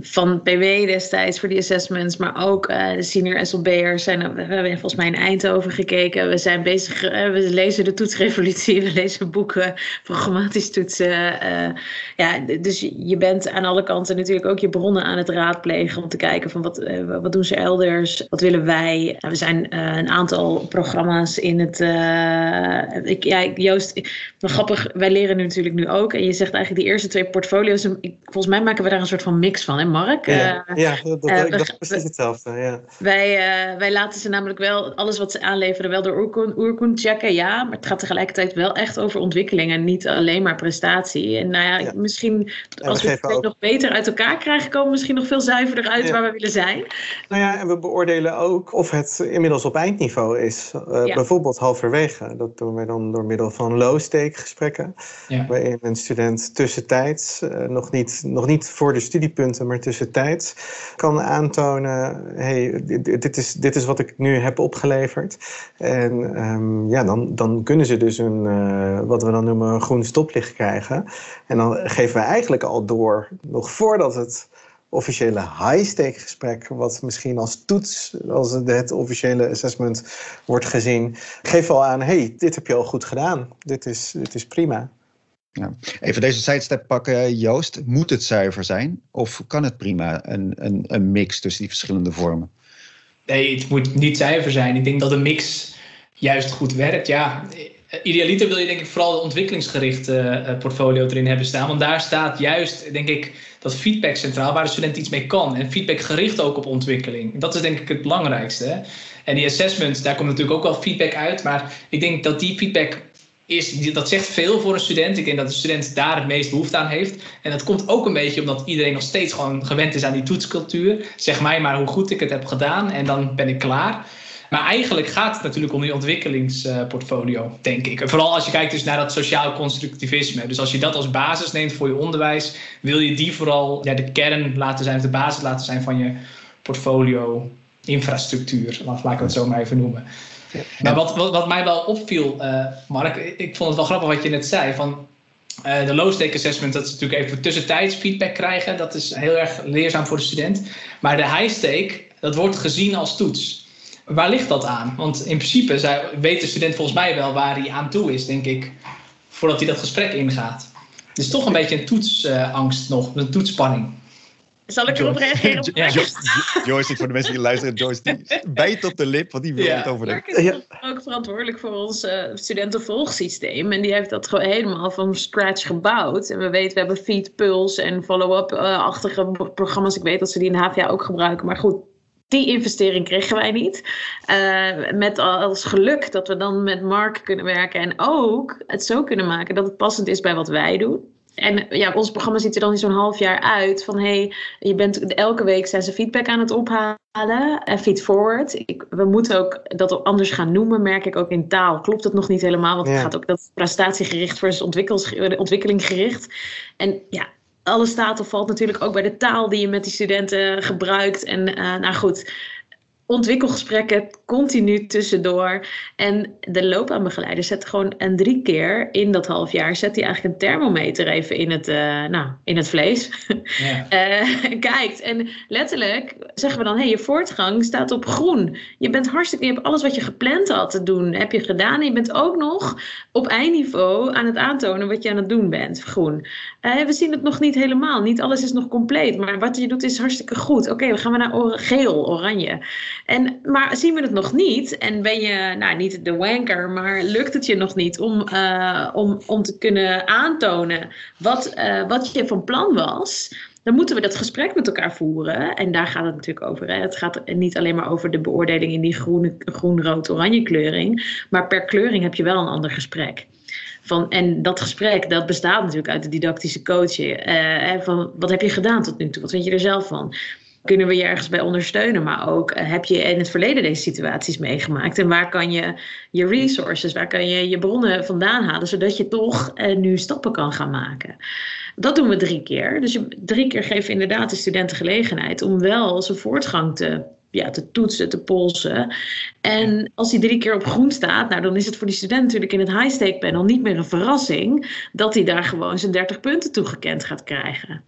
S2: van PW destijds voor die assessments, maar ook uh, de senior SLB'ers zijn, we hebben volgens mij in Eindhoven gekeken. We zijn bezig, uh, we lezen de toetsrevolutie, <laughs> we lezen boeken, programmatisch toetsen. Uh, ja, dus je bent aan alle kanten natuurlijk ook je bronnen aan het raadplegen om te kijken van wat, wat doen ze elders, wat willen wij. We zijn een aantal programma's in het, ik, ja, Joost, grappig, wij leren nu natuurlijk nu ook. En je zegt eigenlijk die eerste twee portfolio's, volgens mij maken we daar een soort van mix van. Mark?
S3: Ja, uh, ja dat, uh, dat is precies hetzelfde. Ja.
S2: Wij, uh, wij laten ze namelijk wel, alles wat ze aanleveren, wel door Oerkoen, Oerkoen checken, ja. Maar het gaat tegelijkertijd wel echt over ontwikkeling en niet alleen maar prestatie. En nou ja, ja. misschien als we, we het nog beter uit elkaar krijgen, komen we misschien nog veel zuiverder uit waar we willen zijn.
S3: Nou ja, en we beoordelen ook of het inmiddels op eindniveau is. Ja. Bijvoorbeeld halverwege. Dat doen we dan door middel van low-stake gesprekken. Waarin een student tussentijds, nog, niet, nog niet voor de studiepunten, maar tussentijds kan aantonen: hey, dit, is, dit is wat ik nu heb opgeleverd. En um, ja, dan, dan kunnen ze dus een, uh, wat we dan noemen, een groen stoplicht krijgen. En dan geven we eigenlijk al door, nog voordat het officiële high-stake gesprek, wat misschien als toets, als het officiële assessment wordt gezien, we al aan: hey, dit heb je al goed gedaan. Dit is, dit is prima.
S1: Ja. Even deze sidestep pakken, Joost. Moet het zuiver zijn? Of kan het prima een, een, een mix tussen die verschillende vormen?
S4: Nee, het moet niet zuiver zijn. Ik denk dat een mix juist goed werkt. Ja, idealiter wil je denk ik vooral een ontwikkelingsgerichte uh, portfolio erin hebben staan. Want daar staat juist, denk ik, dat feedback centraal waar de student iets mee kan. En feedback gericht ook op ontwikkeling. Dat is denk ik het belangrijkste. Hè? En die assessments, daar komt natuurlijk ook wel feedback uit. Maar ik denk dat die feedback is, dat zegt veel voor een student. Ik denk dat de student daar het meest behoefte aan heeft. En dat komt ook een beetje omdat iedereen nog steeds gewoon gewend is aan die toetscultuur. Zeg mij maar hoe goed ik het heb gedaan en dan ben ik klaar. Maar eigenlijk gaat het natuurlijk om die ontwikkelingsportfolio, denk ik. vooral als je kijkt dus naar dat sociaal constructivisme. Dus als je dat als basis neemt voor je onderwijs, wil je die vooral ja, de kern laten zijn, of de basis laten zijn van je portfolio infrastructuur. Laat, ik het zo maar even noemen. Maar wat, wat, wat, mij wel opviel, uh, Mark, ik vond het wel grappig wat je net zei. Van, uh, de low-stake assessment, dat is natuurlijk even tussentijds feedback krijgen. Dat is heel erg leerzaam voor de student. Maar de high-stake, dat wordt gezien als toets. Waar ligt dat aan? Want in principe zij, weet de student volgens mij wel waar hij aan toe is, denk ik, voordat hij dat gesprek ingaat. Het is toch een beetje een toetsangst nog, een toetsspanning.
S2: Zal ik erop reageren? <laughs> Ja.
S1: Joyce, voor de mensen die luisteren, Joyce die bijt op de lip, want die wil het over
S2: Mark is ja. ook verantwoordelijk voor ons uh, studentenvolgsysteem. En die heeft dat gewoon helemaal van scratch gebouwd. En we weten, we hebben Feed, Pulse en follow-up-achtige programma's. Ik weet dat ze die in HVA ook gebruiken. Maar goed, die investering kregen wij niet. Uh, met als geluk dat we dan met Mark kunnen werken en ook het zo kunnen maken dat het passend is bij wat wij doen. En ja, ons programma ziet er dan in zo'n half jaar uit van hey, je bent elke week zijn ze feedback aan het ophalen en feed forward. Ik, we moeten ook dat anders gaan noemen, merk ik ook in taal. Klopt het nog niet helemaal, want het gaat ook dat prestatiegericht versus ontwikkeling gericht. En ja, alles staat of valt natuurlijk ook bij de taal die je met die studenten gebruikt. En uh, nou goed, ontwikkelgesprekken continu tussendoor. En de loopbaanbegeleider zet gewoon een drie keer in dat half jaar... zet hij eigenlijk een thermometer even in het, uh, nou, in het vlees. Ja. uh, <laughs> kijkt. En letterlijk zeggen we dan... hey, je voortgang staat op groen. Je bent hartstikke... Je hebt alles wat je gepland had te doen, heb je gedaan. En je bent ook nog op eindniveau aan het aantonen... wat je aan het doen bent, groen. Uh, we zien het nog niet helemaal. Niet alles is nog compleet. Maar wat je doet is hartstikke goed. Oké, we gaan we naar geel, oranje. En, maar zien we het nog niet en ben je, nou niet de wanker, maar lukt het je nog niet om, uh, om, om te kunnen aantonen wat, uh, wat je van plan was, dan moeten we dat gesprek met elkaar voeren. En daar gaat het natuurlijk over. Hè. Het gaat niet alleen maar over de beoordeling in die groene, groen, rood, oranje kleuring, maar per kleuring heb je wel een ander gesprek. Van, en dat gesprek dat bestaat natuurlijk uit de didactische coaching. Uh, van, wat heb je gedaan tot nu toe? Wat vind je er zelf van? Kunnen we je ergens bij ondersteunen. Maar ook eh, heb je in het verleden deze situaties meegemaakt. En waar kan je je resources, waar kan je je bronnen vandaan halen. Zodat je toch uh, nu stappen kan gaan maken. Dat doen we drie keer. Dus drie keer geven inderdaad de studenten gelegenheid om wel zijn voortgang te ja, te toetsen, te polsen. En als die drie keer op groen staat, nou, dan is het voor die student natuurlijk in het high-stake panel niet meer een verrassing dat hij daar gewoon zijn 30 punten toegekend gaat krijgen.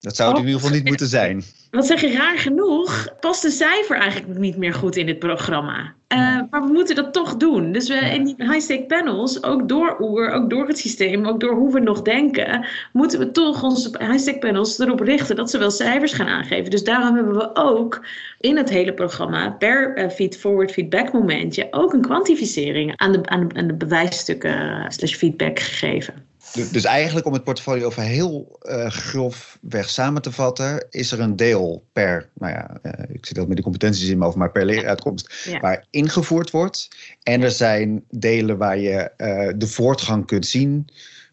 S1: Dat zou het in ieder geval niet moeten zijn.
S2: Wat zeg je, raar genoeg past de cijfer eigenlijk niet meer goed in dit programma. Uh, maar we moeten dat toch doen. Dus we in die high-stake panels, ook door OER, ook door het systeem, ook door hoe we nog denken, moeten we toch onze high-stake panels erop richten dat ze wel cijfers gaan aangeven. Dus daarom hebben we ook in het hele programma per uh, feed-forward feedback momentje ook een kwantificering aan de, aan de, aan de bewijsstukken uh, slash feedback gegeven.
S1: Dus eigenlijk om het portfolio over heel uh, grofweg samen te vatten, is er een deel per, nou ja, uh, ik zit dat met de competenties in mijn hoofd, maar per leeruitkomst, ja. waar ingevoerd wordt. En er zijn delen waar je uh, de voortgang kunt zien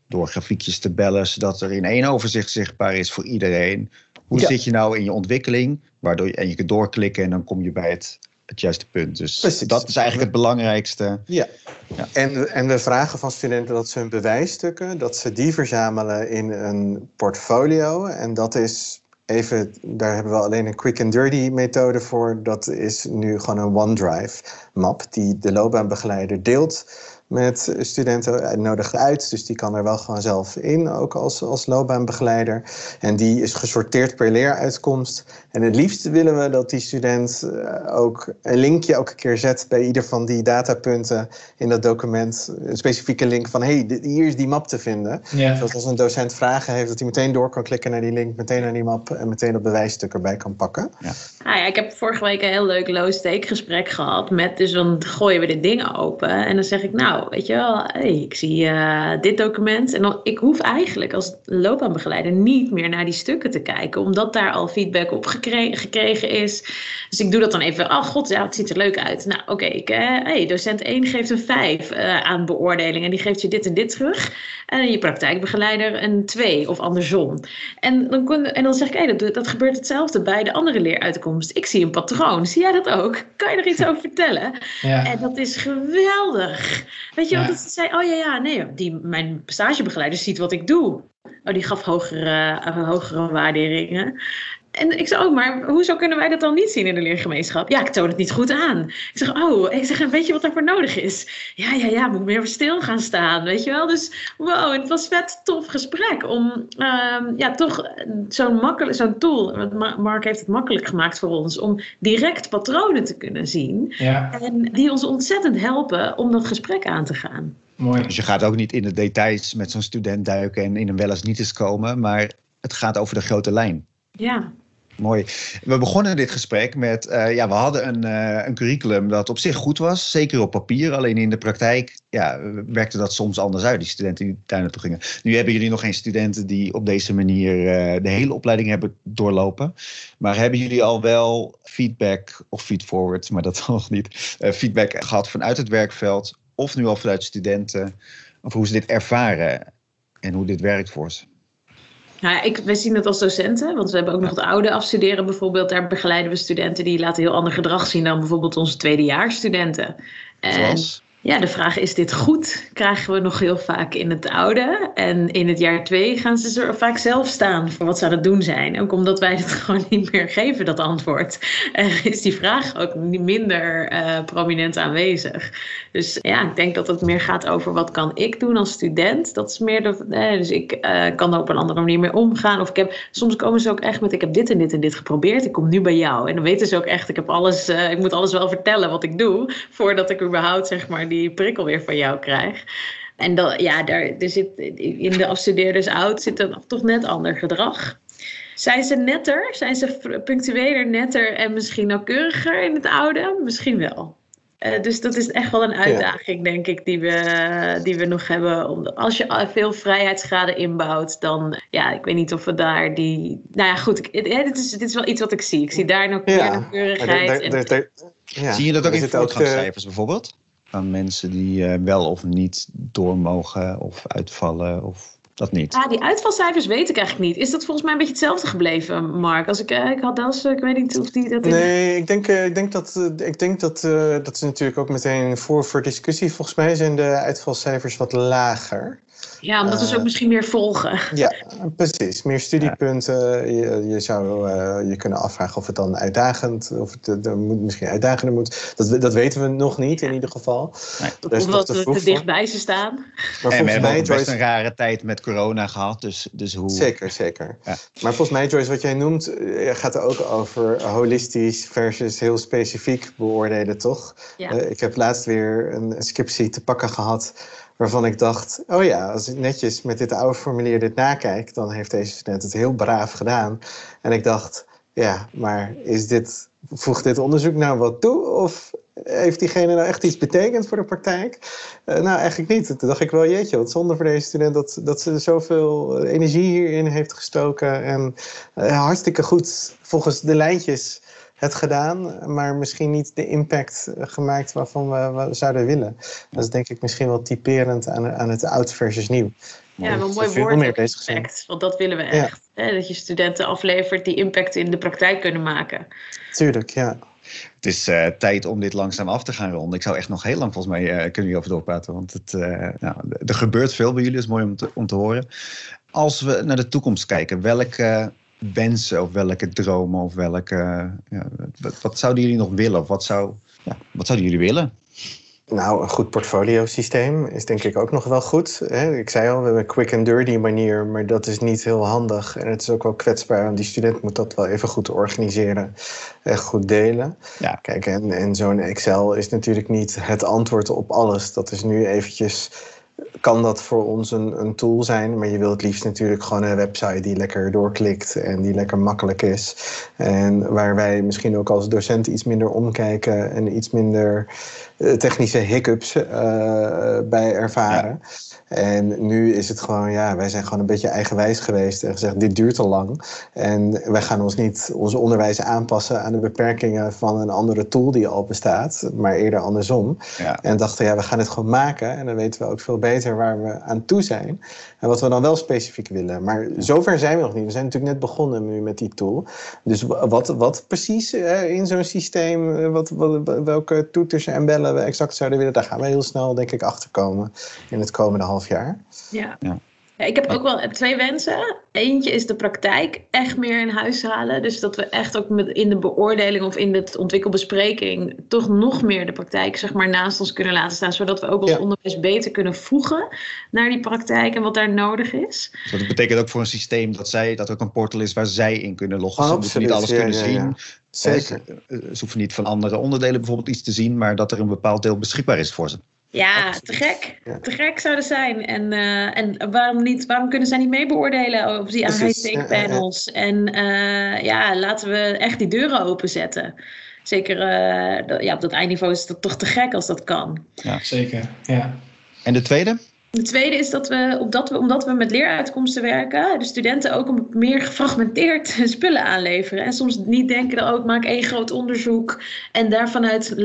S1: door grafiekjes te bellen, zodat er in één overzicht zichtbaar is voor iedereen. Hoe ja. zit je nou in je ontwikkeling? Waardoor je, en je kunt doorklikken en dan kom je bij het het juiste punt. Dus Precies. dat is eigenlijk het belangrijkste.
S3: Ja. ja. En, en we vragen van studenten dat ze hun bewijsstukken, dat ze die verzamelen in een portfolio. En dat is even, daar hebben we alleen een quick and dirty methode voor. Dat is nu gewoon een OneDrive map die de loopbaanbegeleider deelt met studenten. Hij nodigt uit, dus die kan er wel gewoon zelf in, ook als, als loopbaanbegeleider. En die is gesorteerd per leeruitkomst. En het liefst willen we dat die student eh, ook een linkje elke keer zet bij ieder van die datapunten in dat document. Een specifieke link van, hey, hier is die map te vinden. Ja. Zodat als een docent vragen heeft, dat hij meteen door kan klikken naar die link, meteen naar die map en meteen dat bewijsstuk erbij kan pakken.
S2: Ja. Ah ja, ik heb vorige week een heel leuk low-stake gesprek gehad met, dus dan gooien we dit ding open en dan zeg ik, nou, nou, weet je wel, hey, ik zie uh, dit document. En dan, ik hoef eigenlijk als loopbaanbegeleider niet meer naar die stukken te kijken, omdat daar al feedback op gekregen, gekregen is. Dus ik doe dat dan even, oh god, ja, het ziet er leuk uit. Nou, oké, okay, hey, docent 1 geeft een 5 uh, aan beoordeling en die geeft je dit en dit terug. En je praktijkbegeleider een 2 of andersom. En dan, en dan zeg ik, hey, dat, dat gebeurt hetzelfde bij de andere leeruitkomst. Ik zie een patroon. Zie jij dat ook? Kan je er iets over vertellen? Ja. En dat is geweldig. Weet je, ja. want ze zei, oh ja, ja, nee, die, mijn stagebegeleider ziet wat ik doe. Oh, die gaf hogere, uh, hogere waarderingen. En ik zeg, oh, maar hoezo kunnen wij dat dan niet zien in de leergemeenschap? Ja, ik toon het niet goed aan. Ik zeg, oh, ik zeg, weet je wat daarvoor nodig is? Ja, ja, ja, moet meer stil gaan staan, weet je wel? Dus wow, het was vet tof gesprek om um, ja, toch zo'n makkelijk, zo'n tool, Mark heeft het makkelijk gemaakt voor ons, om direct patronen te kunnen zien. Ja. En die ons ontzettend helpen om dat gesprek aan te gaan.
S1: Mooi. Dus je gaat ook niet in de details met zo'n student duiken en in een wel eens niet eens komen, maar het gaat over de grote lijn.
S2: Ja,
S1: Mooi. We begonnen dit gesprek met, uh, ja, we hadden een, uh, een curriculum dat op zich goed was, zeker op papier. Alleen in de praktijk ja, werkte dat soms anders uit, die studenten die daar naartoe gingen. Nu hebben jullie nog geen studenten die op deze manier uh, de hele opleiding hebben doorlopen. Maar hebben jullie al wel feedback, of feedforward, maar dat <laughs> nog niet, feedback gehad vanuit het werkveld, of nu al vanuit studenten, of hoe ze dit ervaren en hoe dit werkt voor ze?
S2: Nou, ik, wij zien het als docenten, want we hebben ook nog het oude afstuderen bijvoorbeeld. Daar begeleiden we studenten die laten heel ander gedrag zien dan bijvoorbeeld onze tweedejaarsstudenten. Ja, de vraag is dit goed? Krijgen we nog heel vaak in het oude. En in het jaar twee gaan ze er vaak zelf staan voor wat zou dat doen zijn. Ook omdat wij het <laughs> gewoon niet meer geven, dat antwoord. Uh, is die vraag ook minder uh, prominent aanwezig. Dus ja, ik denk dat het meer gaat over wat kan ik doen als student. Dat is meer de, eh, dus ik uh, kan er op een andere manier mee omgaan. Of ik heb, soms komen ze ook echt met ik heb dit en dit en dit geprobeerd. Ik kom nu bij jou. En dan weten ze ook echt, ik heb alles, ik moet alles wel vertellen wat ik doe. Voordat ik überhaupt zeg maar die prikkel weer van jou krijg. En dan, ja, daar, er zit, in de afstudeerders oud zit er toch net ander gedrag. Zijn ze netter? Zijn ze punctueler, netter en misschien nauwkeuriger in het oude? Misschien wel. Uh, dus dat is echt wel een uitdaging, denk ik, die we, die we nog hebben. Om, als je veel vrijheidsgraden inbouwt, dan, ja, ik weet niet of we daar die... Nou ja, goed, ik, dit, is, dit is wel iets wat ik zie. Ik zie daar nog ja. nauwkeurigheid. en,
S1: ja. Zie je dat ook in voortgangscijfers bijvoorbeeld? Aan mensen die uh, wel of niet door mogen of uitvallen of dat niet?
S2: Ja, die uitvalcijfers weet ik eigenlijk niet. Is dat volgens mij een beetje hetzelfde gebleven, Mark? Als ik, uh, ik had dat, ik weet niet of die dat...
S3: Nee, ik denk, uh, ik denk dat, ik denk dat, dat is natuurlijk ook meteen voor, voor discussie. Volgens mij zijn de uitvalcijfers wat lager.
S2: Ja, omdat we ze ook misschien meer volgen.
S3: Ja, precies. Meer studiepunten. Je, je zou uh, je kunnen afvragen of het dan uitdagend, of het er moet, misschien uitdagender moet. Dat, dat weten we nog niet in ieder geval.
S2: Nee. Omdat we te dichtbij ze staan.
S1: Maar en we hebben mij, best een rare tijd met corona gehad. Dus, dus hoe...
S3: Zeker, zeker. Ja. Maar volgens mij, Joyce, wat jij noemt, eh, gaat er ook over holistisch versus heel specifiek beoordelen, toch? Ja. Uh, ik heb laatst weer een scriptie te pakken gehad waarvan ik dacht, oh ja, als ik netjes met dit oude formulier dit nakijk, dan heeft deze student het heel braaf gedaan. En ik dacht, ja, maar is dit, voegt dit onderzoek nou wat toe? Of heeft diegene nou echt iets betekend voor de praktijk? Uh, nou, eigenlijk niet. Toen dacht ik wel, jeetje, wat zonde voor deze student dat, dat ze zoveel energie hierin heeft gestoken. En uh, hartstikke goed volgens de lijntjes het gedaan, maar misschien niet de impact gemaakt waarvan we, zouden willen. Dat is denk ik misschien wel typerend aan, aan het oud versus nieuw.
S2: Ja, wel mooi woord impact, want dat willen we echt. Hè? Dat je studenten aflevert die impact in de praktijk kunnen maken.
S3: Tuurlijk, ja.
S1: Het is uh, tijd om dit langzaam af te gaan ronden. Ik zou echt nog heel lang volgens mij uh, kunnen jullie over doorpraten. Want het, uh, nou, er gebeurt veel bij jullie, dat is mooi om te, om te horen. Als we naar de toekomst kijken, welke wensen of welke dromen of welke. Ja, wat, wat, zouden jullie nog willen? Of wat, zou, ja, wat zouden jullie willen?
S3: Nou, een goed portfolio systeem is denk ik ook nog wel goed. Ik zei al, we hebben een quick and dirty manier, maar dat is niet heel handig. En het is ook wel kwetsbaar, want die student moet dat wel even goed organiseren en goed delen. Ja. Kijk, en, en zo'n Excel is natuurlijk niet het antwoord op alles. Dat is nu eventjes kan dat voor ons een, een tool zijn. Maar je wilt het liefst natuurlijk gewoon een website die lekker doorklikt en die lekker makkelijk is. En waar wij misschien ook als docent iets minder omkijken en iets minder eh, technische hiccups uh, bij ervaren. En nu is het gewoon, ja, wij zijn gewoon een beetje eigenwijs geweest en gezegd: dit duurt te lang. En wij gaan ons niet ons onderwijs aanpassen aan de beperkingen van een andere tool die al bestaat, maar eerder andersom. Ja. En dachten, ja, we gaan het gewoon maken en dan weten we ook veel beter waar we aan toe zijn en wat we dan wel specifiek willen. Maar zover zijn we nog niet. We zijn natuurlijk net begonnen nu met die tool. Dus wat, wat precies in zo'n systeem, wat, wat, welke toeters en bellen we exact zouden willen, daar gaan we heel snel, denk ik, achter komen in het komende half jaar.
S2: Ja. ja. Ja, ik heb ook wel twee wensen. Eentje is de praktijk echt meer in huis halen. Dus dat we echt ook met in de beoordeling of in de ontwikkelbespreking toch nog meer de praktijk zeg maar, naast ons kunnen laten staan. Zodat we ook als onderwijs beter kunnen voegen naar die praktijk en wat daar nodig is.
S1: Dus dat betekent ook voor een systeem dat, zij, dat er ook een portal is waar zij in kunnen loggen. Ze moeten niet alles kunnen zien. Zeker. Ze hoeven niet van andere onderdelen bijvoorbeeld iets te zien, maar dat er een bepaald deel beschikbaar is voor ze.
S2: Ja, te gek. Te gek zou dat zijn. En, uh, en waarom, niet, waarom kunnen zij niet mee beoordelen op die high-stake panels? En uh, ja, laten we echt die deuren openzetten. Zeker uh, ja, op dat eindniveau is dat toch te gek als dat kan.
S4: Ja, zeker. Ja.
S1: En de tweede?
S2: De tweede is dat we, omdat we, omdat we met leeruitkomsten werken, de studenten ook meer gefragmenteerd <laughs> spullen aanleveren. En soms niet denken, dat ook maak één groot onderzoek en daarvanuit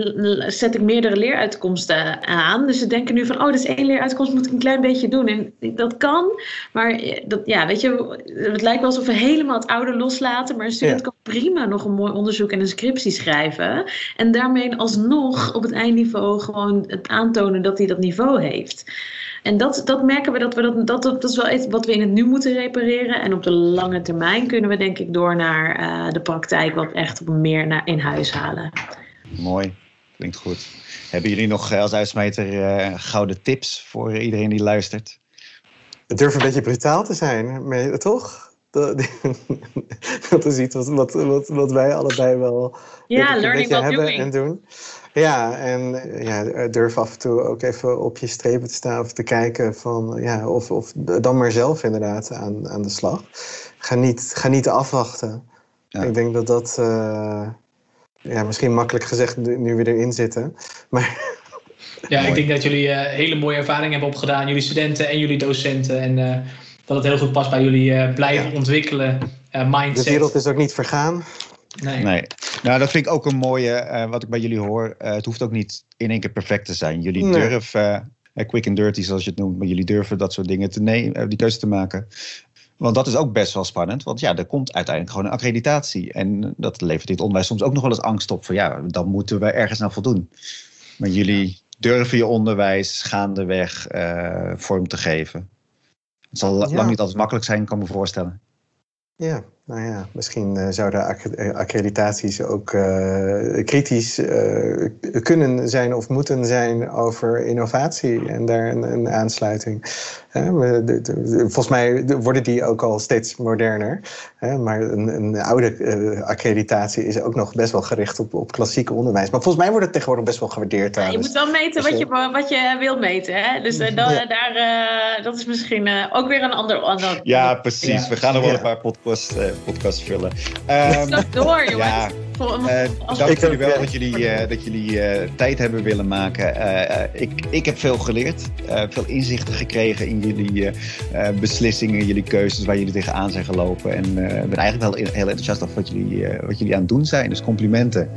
S2: zet ik meerdere leeruitkomsten aan. Dus ze denken nu van, oh, dat is één leeruitkomst, moet ik een klein beetje doen. En dat kan, maar eh, dat, ja, weet je, het lijkt wel alsof we helemaal het oude loslaten, maar een student kan prima nog een mooi onderzoek en een scriptie schrijven. En daarmee alsnog op het eindniveau gewoon het aantonen dat hij dat niveau heeft. En dat, dat merken we dat we dat, dat, dat is wel iets wat we in het nu moeten repareren. En op de lange termijn kunnen we denk ik door naar uh, de praktijk wat echt meer naar in huis halen.
S1: Mooi, klinkt goed. Hebben jullie nog eh, als uitsmijter uh, gouden tips voor iedereen die luistert?
S3: Het durft een beetje brutaal te zijn, maar, toch? Dat, <laughs> is iets wat, wat, wat, wat wij allebei wel
S2: ja, learning
S3: hebben
S2: doing.
S3: en doen. Ja, en ja, durf af en toe ook even op je strepen te staan of te kijken van ja, of, of dan maar zelf inderdaad aan, aan de slag. Ga niet, ga niet afwachten. Ik denk dat dat uh, ja, misschien makkelijk gezegd nu we erin zitten. Maar <laughs>
S4: ja, ik denk dat jullie uh, hele mooie ervaringen hebben opgedaan, jullie studenten en jullie docenten. En uh, dat het heel goed past bij jullie blijven ja. ontwikkelen mindset.
S3: De wereld is ook niet vergaan.
S1: Nee. nee. Nou, dat vind ik ook een mooie, uh, wat ik bij jullie hoor. Uh, het hoeft ook niet in één keer perfect te zijn. Jullie nee. durven, uh, quick and dirty zoals je het noemt, maar jullie durven dat soort dingen te nemen, die keuze te maken. Want dat is ook best wel spannend, want ja, er komt uiteindelijk gewoon een accreditatie. En dat levert het onderwijs soms ook nog wel eens angst op van ja, dan moeten we ergens aan voldoen. Maar jullie durven je onderwijs gaandeweg vorm te geven. Het zal ja. lang niet altijd makkelijk zijn, kan ik me voorstellen.
S3: Ja, nou ja, misschien uh, zouden accreditaties ook uh, kritisch uh, kunnen zijn of moeten zijn over innovatie en daar een, een aansluiting. De, de, de, volgens mij worden die ook al steeds moderner. Maar een, een oude accreditatie is ook nog best wel gericht op, op klassiek onderwijs. Maar volgens mij wordt het tegenwoordig best wel gewaardeerd.
S2: Ja, je moet wel meten dus, wat, je, wat je wil meten. Hè? Dus da, ja. daar, dat is misschien ook weer een ander... ander
S1: ja, precies. Ja. We gaan er wel een paar podcasts, podcasts vullen.
S2: Um, door, jongens. Ja.
S1: Uh, dank jullie wel dat jullie, uh, dat jullie uh, tijd hebben willen maken. ik, ik heb veel geleerd, veel inzichten gekregen in jullie beslissingen, jullie keuzes, waar jullie tegenaan zijn gelopen. En ben eigenlijk wel heel enthousiast over wat jullie, wat jullie aan het doen zijn. Dus complimenten.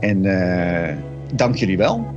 S1: En dank jullie wel.